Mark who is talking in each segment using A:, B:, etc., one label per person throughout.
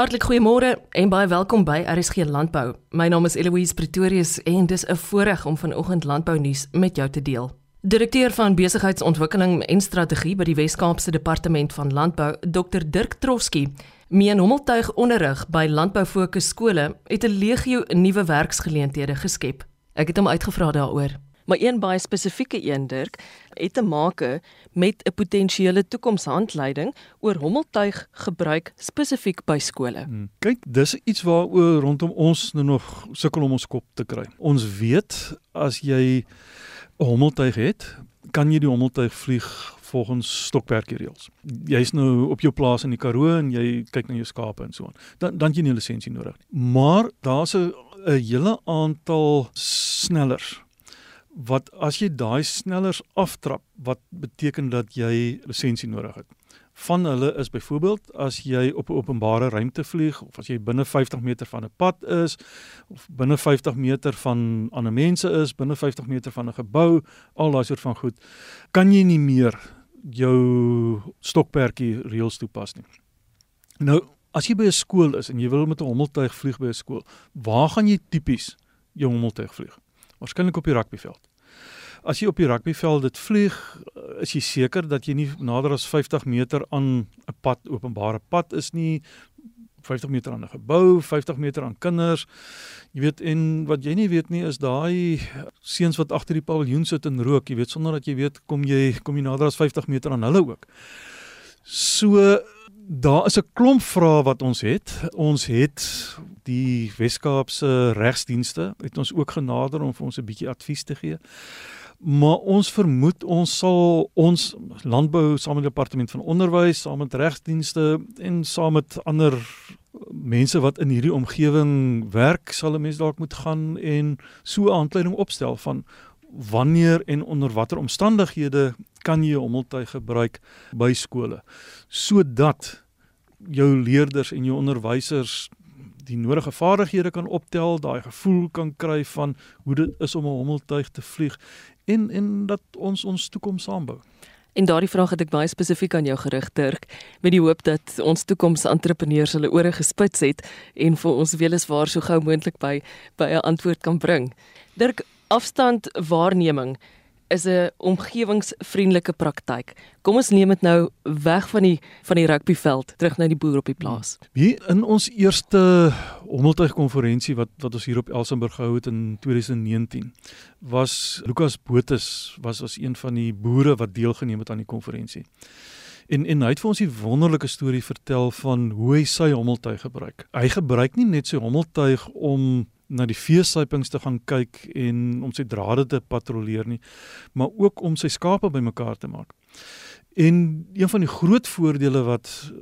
A: Hartlik goeiemôre en baie welkom by RSG Landbou. My naam is Eloise Pretorius en dis 'n voorreg om vanoggend landbou nuus met jou te deel. Direkteur van Besigheidsontwikkeling en Strategie by die Wes-Kaapse Departement van Landbou, Dr Dirk Trofsky, meen hommeltuig onderrig by landboufokus skole het 'n legio nuwe werksgeleenthede geskep. Ek het hom uitgevra daaroor. Maar een baie spesifieke een Dirk het te maak met 'n potensiële toekomshandleiding oor hommeltuig gebruik spesifiek by skole. Hmm.
B: Kyk, dis iets waaroor rondom ons nou nog sukkel om ons kop te kry. Ons weet as jy 'n hommeltuig het, kan jy die hommeltuig vlieg volgens stokperdjie reëls. Jy's nou op jou plaas in die Karoo en jy kyk na jou skape en so aan. Dan dan jy nie 'n lisensie nodig nie. Maar daar's 'n 'n hele aantal snellers wat as jy daai snellers aftrap, wat beteken dat jy lisensie nodig het. Van hulle is byvoorbeeld as jy op 'n openbare ruimte vlieg of as jy binne 50 meter van 'n pad is of binne 50 meter van ander mense is, binne 50 meter van 'n gebou, al daai soort van goed, kan jy nie meer jou stokperdjie reëls toepas nie. Nou, as jy by 'n skool is en jy wil met 'n hommeltuig vlieg by 'n skool, waar gaan jy tipies jou hommeltuig vlieg? Waarskynlik op die rugbyveld. As jy op die rugbyveld dit vlieg, eh, is jy seker dat jy nie nader as 50 meter aan 'n pad, openbare pad is nie. 50 meter aan 'n gebou, 50 meter aan kinders. Jy weet en wat jy nie weet nie is daai seuns wat agter die paviljoen sit en rook, jy weet sonder dat jy weet kom jy kom jy nader as 50 meter aan hulle ook. So daar is 'n klomp vrae wat ons het. Ons het die Weskaapse regsdienste het ons ook genader om vir ons 'n bietjie advies te gee. Maar ons vermoed ons sal ons landbou saam met die departement van onderwys, saam met regsdienste en saam met ander mense wat in hierdie omgewing werk, sal 'n mens dalk moet gaan en so 'n aanleiding opstel van wanneer en onder watter omstandighede kan jy 'n hommeltuig gebruik by skole sodat jou leerders en jou onderwysers die nodige vaardighede kan optel, daai gevoel kan kry van hoe dit is om 'n hommeltuig te vlieg en en dat ons ons toekoms saambou.
A: En daardie vraag het ek baie spesifiek aan jou gerig Dirk, met die hoop dat ons toekoms-entrepreneurs hulle ore gespits het en vir ons weliswaar so gou moontlik by by 'n antwoord kan bring. Dirk, afstandwaarneming is 'n omgewingsvriendelike praktyk. Kom ons neem dit nou weg van die van die rugbyveld terug na die boer op die plaas.
B: Hier in ons eerste hommeltuig konferensie wat wat ons hier op Elsenburg gehou het in 2019 was Lukas Botus was was een van die boere wat deelgeneem het aan die konferensie. En en hy het vir ons 'n wonderlike storie vertel van hoe hy sy hommeltuig gebruik. Hy gebruik nie net sy hommeltuig om na die feessypings te gaan kyk en om sy drade te patrolleer nie, maar ook om sy skape bymekaar te maak. En een van die groot voordele wat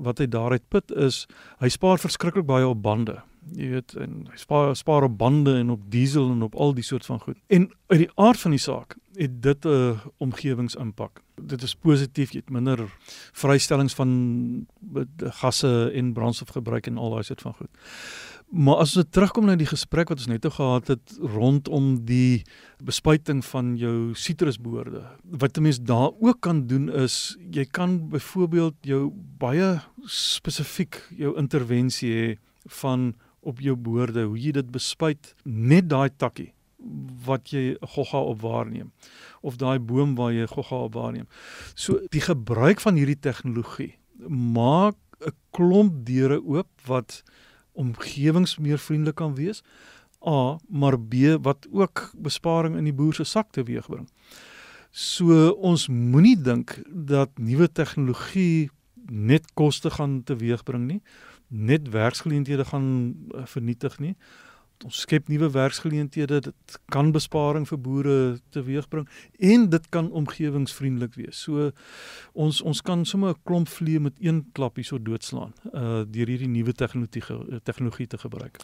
B: wat hy daaruit put is, hy spaar verskriklik baie op bande. Jy weet, en hy spaar spaar op bande en op diesel en op al die soort van goed. En uit die aard van die saak het dit 'n omgewingsimpak. Dit is positief, jy het minder vrystellings van gasse en brandstofgebruik en al daai soort van goed. Maar as ons terugkom na die gesprek wat ons net gehad het rondom die bespuiting van jou sitrusboorde. Wat 'n mens daar ook kan doen is jy kan byvoorbeeld jou baie spesifiek jou intervensie hê van op jou boorde, hoe jy dit bespuit net daai takkie wat jy gogga op waarneem of daai boom waar jy gogga op waarneem. So die gebruik van hierdie tegnologie maak 'n klomp deure oop wat omgewings meer vriendelik kan wees. A, maar B wat ook besparing in die boer se sak teweegbring. So ons moenie dink dat nuwe tegnologie net koste gaan teweegbring nie, net werksgeleenthede gaan uh, vernietig nie ons skep nuwe werksgeleenthede, dit kan besparing vir boere teweegbring en dit kan omgewingsvriendelik wees. So ons ons kan sommer 'n klomp vliee met een klap hierso doodslaan uh deur hierdie nuwe tegnologie tegnologie te gebruik.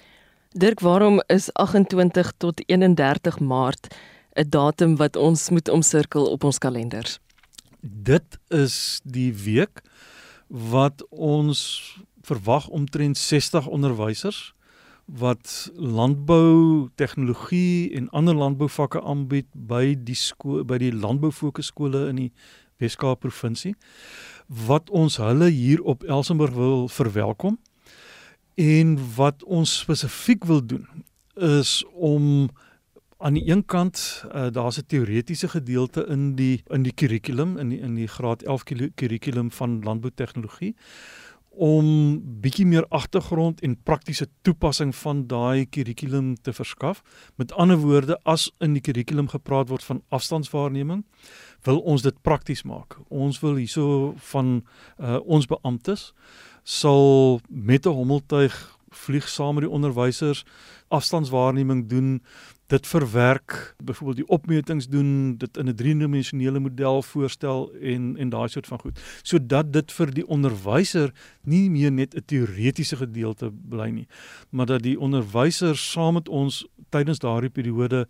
A: Dirk, waarom is 28 tot 31 Maart 'n datum wat ons moet omsirkel op ons kalenders?
B: Dit is die week wat ons verwag omtrent 60 onderwysers wat landbou tegnologie en ander landbouvakke aanbied by die skool by die landboufokusskole in die Wes-Kaap provinsie wat ons hulle hier op Elsenburg wil verwelkom En wat ons spesifiek wil doen is om aan die een kant uh, daar's 'n teoretiese gedeelte in die in die kurrikulum in die in die graad 11 kurrikulum van landboutegnologie om bietjie meer agtergrond en praktiese toepassing van daai kurrikulum te verskaf. Met ander woorde, as in die kurrikulum gepraat word van afstandswaarneming, wil ons dit prakties maak. Ons wil hierso van uh, ons beamptes sal met 'n hommeltuig vlieg saam met die onderwysers afstandswaarneming doen dit verwerk, byvoorbeeld die opmetings doen, dit in 'n driedimensionele model voorstel en en daai soort van goed. Sodat dit vir die onderwyser nie meer net 'n teoretiese gedeelte bly nie, maar dat die onderwyser saam met ons tydens daardie periode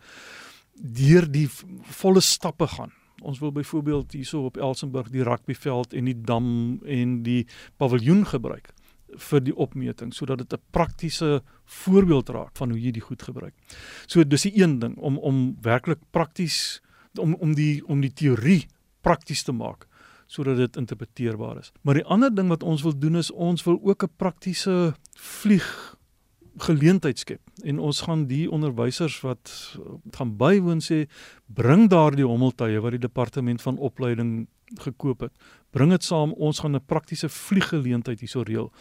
B: deur die volle stappe gaan. Ons wil byvoorbeeld hierso op Elsenburg die rugbyveld en die dam en die paviljoen gebruik vir die opmeting sodat dit 'n praktiese voorbeeld raak van hoe jy die goed gebruik. So dis die een ding om om werklik prakties om om die om die teorie prakties te maak sodat dit interpreteerbaar is. Maar die ander ding wat ons wil doen is ons wil ook 'n praktiese vlieg geleentheid skep en ons gaan die onderwysers wat gaan bywoon sê bring daardie hommeltuie wat die departement van opleiding gekoop het. Bring dit saam, ons gaan 'n praktiese vlieggeleentheid hierso reël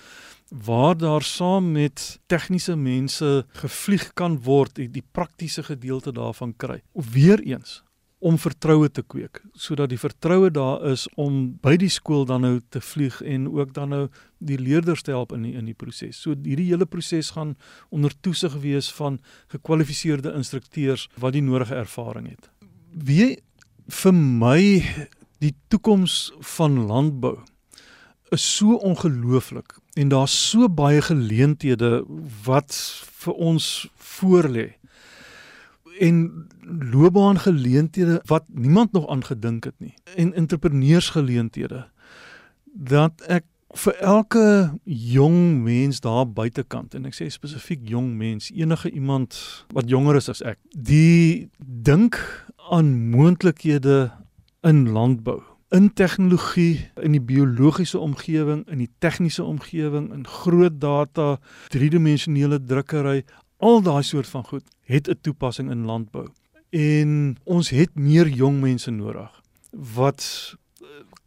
B: waar daar saam met tegniese mense gevlieg kan word en die praktiese gedeelte daarvan kry. Of weer eens om vertroue te kweek sodat die vertroue daar is om by die skool dan nou te vlieg en ook dan nou die leerders te help in die, in die proses. So hierdie hele proses gaan onder toesig wees van gekwalifiseerde instrukteurs wat die nodige ervaring het. Wie vir my die toekoms van landbou is so ongelooflik en daar's so baie geleenthede wat vir ons voorlê en loopbaangeleenthede wat niemand nog aan gedink het nie en entrepreneursgeleenthede dat ek vir elke jong mens daar buitekant en ek sê spesifiek jong mens enige iemand wat jonger is as ek die dink aan moontlikhede in landbou, in tegnologie, in die biologiese omgewing, in die tegniese omgewing, in groot data, driedimensionele drukkery, al daai soort van goed het 'n toepassing in landbou. En ons het meer jong mense nodig wat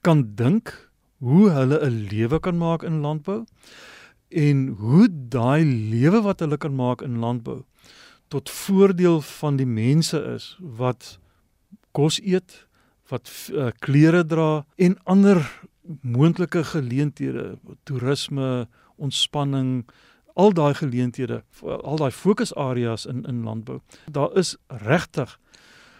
B: kan dink hoe hulle 'n lewe kan maak in landbou en hoe daai lewe wat hulle kan maak in landbou tot voordeel van die mense is wat kos eet, wat uh, klere dra en ander moontlike geleenthede, toerisme, ontspanning, al daai geleenthede, al daai fokusareas in in landbou. Daar is regtig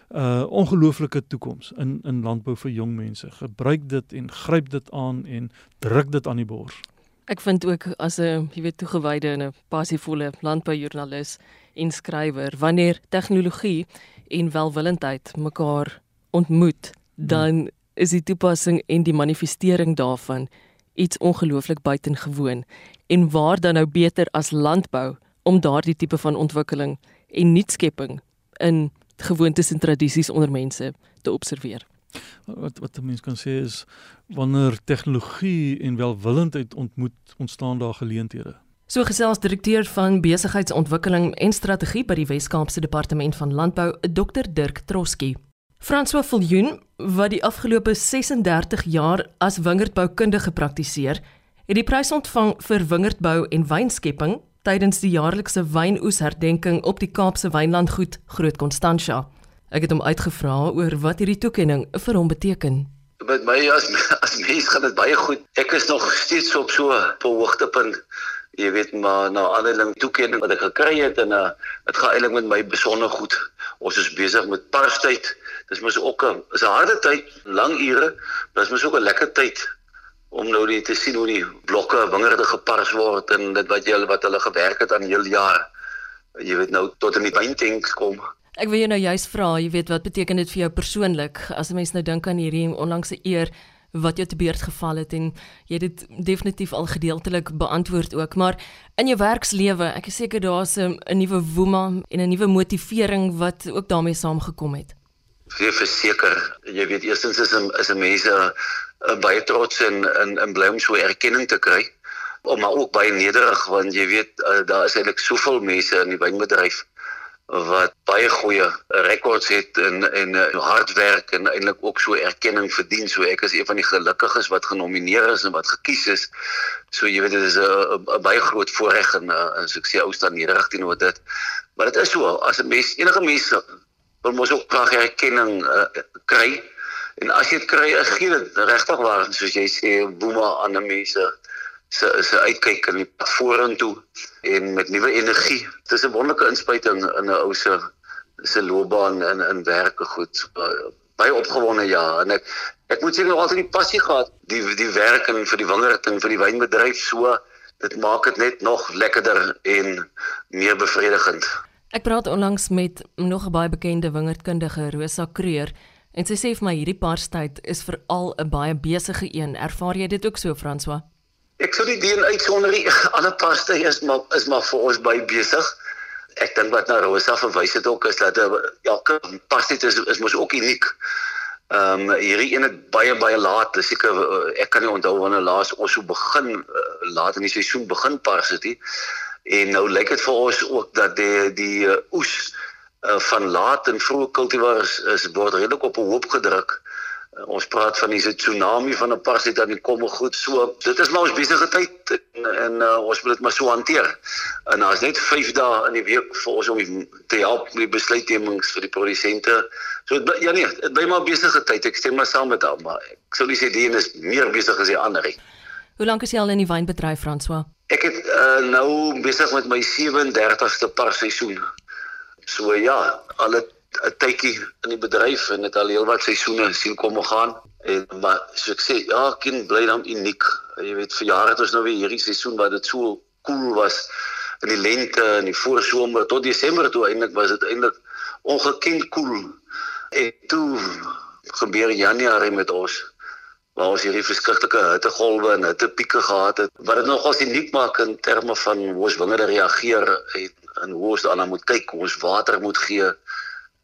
B: 'n uh, ongelooflike toekoms in in landbou vir jong mense. Gebruik dit en gryp dit aan en druk dit aan die bors.
A: Ek vind ook as 'n jy weet toegewyde en 'n passievolle landboujoernalis en skrywer, wanneer tegnologie en welwillendheid mekaar ontmoet, dan is die toepassing en die manifestering daarvan iets ongelooflik buitengewoon en waar dan nou beter as landbou om daardie tipe van ontwikkeling en nuutskepping in gewoontes en tradisies onder mense te observeer.
B: Wat wat 'n mens kan sê is wanneer tegnologie en welwillendheid ontmoet, ontstaan daar geleenthede.
A: So gesels direkteur van besigheidsontwikkeling en strategie by die Wes-Kaapse Departement van Landbou, Dr Dirk Troski. François Viljoen, wat die afgelope 36 jaar as wingerdboukundige gepraktiseer, het die prys ontvang vir wingerdbou en wynskepping tydens die jaarlikse wynoesherdenking op die Kaapse Wynlandgoed Groot Constantia. Ek het hom uitgevra oor wat hierdie toekenning vir hom beteken.
C: Met my as as mens gaan dit baie goed. Ek is nog steeds op so 'n hoogtepunt. Jy weet maar na aanleiding toekenning wat ek gekry het en uh, dit gaan eintlik met my besonder goed. Ons is besig met parstyd dis mos ook 'n is 'n harde tyd, lang ure, maar dis mos ook 'n lekker tyd om nou net te sien hoe die blokke wingerde gepars word en dit wat jy wat hulle gewerk het aan heel jaar. Jy weet nou tot in die wyntanks kom.
A: Ek wil jou nou juist vra, jy weet wat beteken dit vir jou persoonlik as 'n mens nou dink aan hierdie onlangse eer wat jou te beurt geval het en jy het dit definitief al gedeeltelik beantwoord ook, maar in jou werkslewe, ek is seker daar's 'n nuwe woema en 'n nuwe motivering wat ook daarmee saamgekom het.
C: Vir verseker jy weet eerstens is 'n is 'n mense uh, baie trots en in in bly om so erkenning te kry maar ook baie nederig want jy weet uh, daar is eintlik soveel mense in die wynbedryf wat baie goeie rekords het en en uh, hard werk en eintlik ook so erkenning verdien. So ek is een van die gelukkiges wat genomineer is en wat gekies is. So jy weet dit is 'n baie groot voorreg en uh, en so ek sê ou staan nederig teenoor dit. Maar dit is so as 'n mens enige mens wil mos ook graag erkenning uh, kry. En as jy dit kry, gee dit regtig waar soos jy sê boema aan mense se se uitkyk in die pad vorentoe en met nuwe energie. Dit is 'n wonderlike inspuiting in 'n ou se se loopbaan in in werke goed. Baie opgewonde ja en ek ek moet sê het altyd die passie gehad die die werk en vir die wingerd en vir die wynbedryf so dit maak dit net nog lekkerder en meer bevredigend.
A: Ek praat onlangs met nog 'n baie bekende wingerdkundige Rosa Kreur en sy sê vir my hierdie parstyd is veral 'n baie besige een. Ervaar jy dit ook so François?
C: Ek sou die dien uitsonder die ander paste is maar is maar vir ons baie besig. Ek dink wat na Rosa verwys het ook is dat elke paste is is mos ook uniek. Ehm um, hierdie een het baie baie laat, seker ek kan nie onthou wanneer laas ons so begin uh, laat in die seisoen begin paste dit. En nou lyk dit vir ons ook dat die die uh, oes uh, van laat en vroeë kultivars is word redelik op 'n hoop gedruk. Ons praat van die tsunami van 'n parasiet aan die komme goed so. Dit is maar ons besige tyd en, en uh, ons moet dit maar so hanteer. En daar's net 5 dae in die week vir ons om te help met die besluitnemings vir die produsente. So het, ja nee, dit bly maar besige tyd. Ek stem maar saam met hom, maar ek sou nie sê die een is meer besig as die ander nie.
A: Hoe lank is jy al in die wynbedryf, François?
C: Ek het uh, nou besig met my 37ste par seisoen. So ja, al het 'n tydjie in die bedryf en het al heelwat seisoene sien kom en gaan en maar so ek sê ja, kind bly dan uniek. Jy weet vir jare het ons nou weer hierdie seisoen wat dit so koel was in die lente en die voorsomer tot Desember toe eintlik was dit eintlik ongekend koel. En toe gebeur Januarie met ons waar ons hierdie verskriklike hittegolwe en hittepieke gehad het wat dit nogals uniek maak in terme van hoe ons wingerde reageer en, en hoe ons daarna moet kyk, hoe ons water moet gee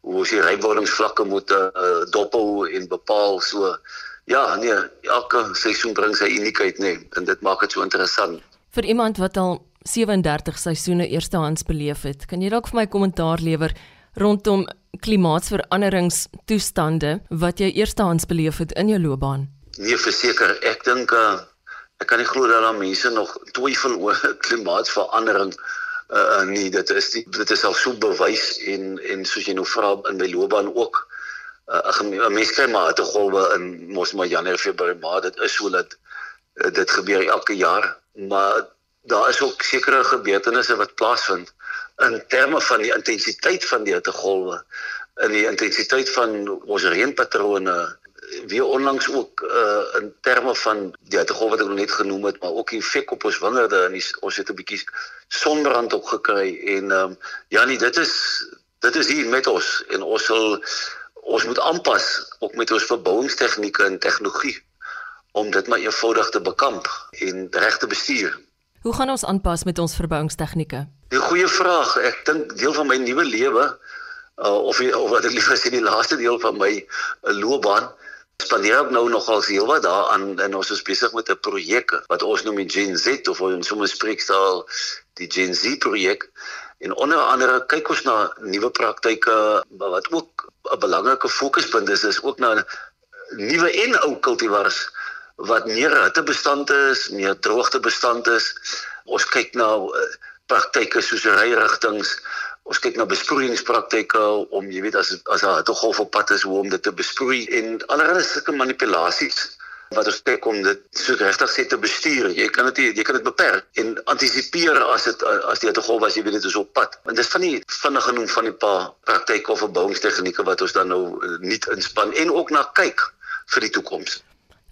C: hoe ons die rybwordingsvlakke moet uh, dophou en bepaal so ja nee elke seisoen bring sy uniekheid nê nee, en dit maak dit so interessant.
A: Vir iemand wat al 37 seisoene eerstehands beleef het kan jy dalk vir my kommentaar lewer rondom klimaatsveranderingstoestande wat jy eerstehands beleef het in jou loopbaan?
C: Nee verseker ek dink uh, ek kan nie glo dat daar mense nog twyfel oor klimaatsverandering uh, nee dit is die, dit is al so bewys en en soos jy nou vra in my loopbaan ook. Uh, 'n mens kry maar te golwe in mos maar Januarie Februarie maar dit is so dat uh, dit gebeur elke jaar. Maar daar is ook sekere gebeurtenisse wat plaasvind in terme van die intensiteit van die hittegolwe in die intensiteit van ons reënpatrone weer onlangs ook uh in terme van die hittegolf wat ek nog net genoem het, maar ook die effek op ons wingerde en die, ons het 'n bietjie sonbrand ook gekry en ehm um, ja nee, dit is dit is hier met ons en ons sal ons moet aanpas ook met ons verbouingstegnieke en tegnologie om dit maar eenvoudig te bekamp en reg te bestuur.
A: Hoe gaan ons aanpas met ons verbouingstegnieke?
C: 'n Goeie vraag. Ek dink deel van my nuwe lewe uh, of of wat ek liever sê die laaste deel van my uh, loopbaan spandeer ook nou nogal heel wat daaraan en ons is besig met 'n projek wat ons noem die Gen Z of ons sommer spreekstaal die Gen Z projek en onder andere kyk ons na nuwe praktyke wat ook 'n belangrike fokuspunt is is ook na nuwe en ou kultivars wat meer hittebestand is, meer droogtebestand is. Ons kyk na uh, praktyke soos ryrigtings ons kyk na besproeiingspraktyke om jy weet as as 'n hittegolf op pad is hoe om dit te besproei en allerlei sulke manipulasies wat ons kyk om dit so regtig sê te bestuur. Jy kan dit jy kan dit beperk en antisipeer as dit as die hittegolf as jy weet dit is op pad. Want dis van die vinnig genoem van die paar praktyke of verbouingstegnieke wat ons dan nou eh, nie inspann en ook na kyk vir die toekoms.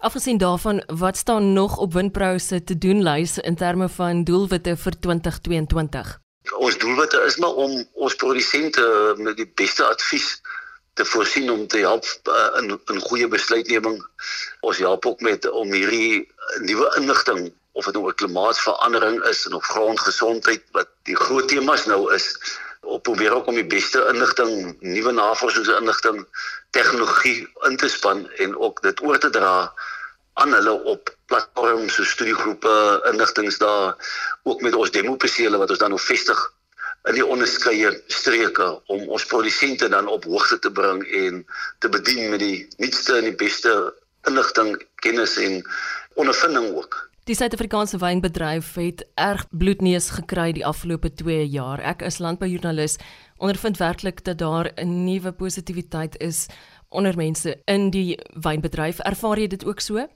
A: Afgesien daarvan, wat staan nog op Windpro se te doen lys in terme van doelwitte vir 2022?
C: Ons doelwitte is maar om ons produsente met die beste advies te voorsien om te help uh, in in goeie besluitneming. Ons help ook met om hierdie nuwe inligting of dit nou 'n klimaatsverandering is en of grondgesondheid wat die groot temas nou is op probeer ook om die beste inligting, nuwe navorsingsinligting, tegnologie in te span en ook dit oor te dra aan hulle op platforms so studiegroepe, inligtings daar ook met ons demopersele wat ons dan nou vestig in die onderskeie streke om ons produsente dan op hoogte te bring en te bedien met die nuutste en die beste inligting, kennis en ondervinding ook.
A: Die Suid-Afrikaanse wynbedryf het erg bloedneus gekry die afgelope 2 jaar. Ek as landboujoernalis ondervind werklik dat daar 'n nuwe positiwiteit is onder mense in die wynbedryf. Ervaar jy dit ook so?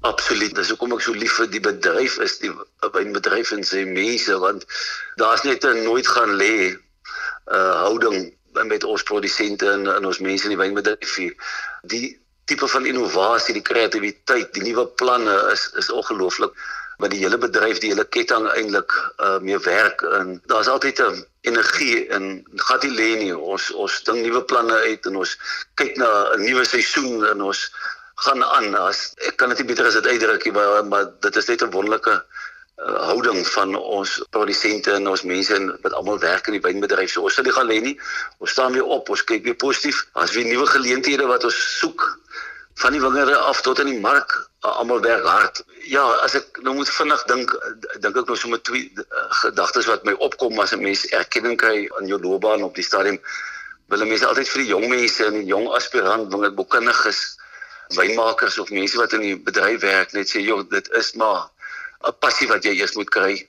C: Absoluut. Dis hoekom ek so lief vir die bedryf is, die wynbedryf en sy mense want daar's net 'n nooit gaan lê uh houding met ons produsente en, en ons mense in die wynbedryf. Die tipe van innovasie, die kreatiwiteit, die nuwe planne is is ongelooflik wat die hele bedryf, die hele ketting eintlik uh mee werk en daar's altyd 'n energie en gaan nie lê nie. Ons ons ding nuwe planne uit en ons kyk na 'n nuwe seisoen en ons gaan aan as ek kan dit nie beter as dit uitdruk nie maar, maar dit is net 'n wonderlike uh, houding van ons produsente en ons mense en wat almal werk in die wynbedryf. So ons sal nie gaan lê nie. Ons staan weer op. Ons kyk weer positief. As weer nuwe geleenthede wat ons soek van die wingerde af tot in die mark. Uh, almal werk hard. Ja, as ek nou moet vinnig dink, dink ek nou sommer twee gedagtes wat my opkom as 'n mens erkenning kry aan jou loopbaan op die stadium. Wil mense altyd vir die jong mense en die jong aspirant wingerdboekundiges wynmakers of mense wat in die bedryf werk net sê joh dit is maar 'n passie wat jy eers moet kry.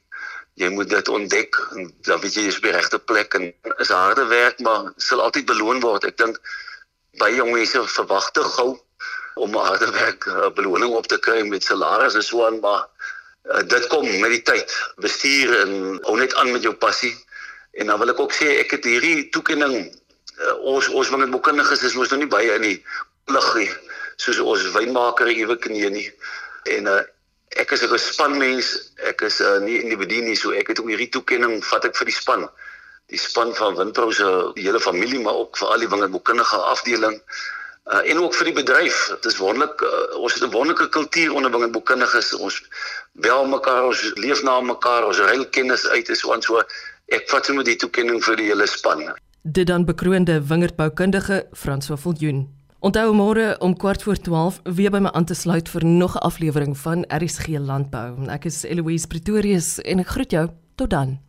C: Jy moet dit ontdek en dan weet jy jy's op die regte plek en is harde werk maar sal altyd beloon word. Ek dink baie jong mense verwag te gou om harde werk 'n uh, beloning op te kry met salarisse en so aan maar uh, dit kom met die tyd. Bestuur en hou net aan met jou passie. En dan wil ek ook sê ek het hierdie toekenning uh, ons ons wingerd boekundiges is mos nog nie baie in die lig nie soos ons wynmaker ewe knee nie. En uh, ek is 'n spanmens, ek is uh, nie in die bediening so ek het ook hierdie toekenning vat ek vir die span. Die span van Windrou se hele familie maar ook vir al die wingerdboekundige afdeling uh, en ook vir die bedryf. Dit is wonderlik uh, ons het 'n wonderlike kultuur onder wingerdboekundiges. Ons bel mekaar, ons leef na mekaar, ons ruil kennis uit en so aan so. Ek vat sommer die toekenning vir die hele span.
A: Dit dan bekroonde wingerdboukundige François Viljoen. Onthou môre om kwart voor 12 weer by my aan te sluit vir nog 'n aflewering van RSG Landbou. Ek is Eloise Pretorius en ek groet jou. Tot dan.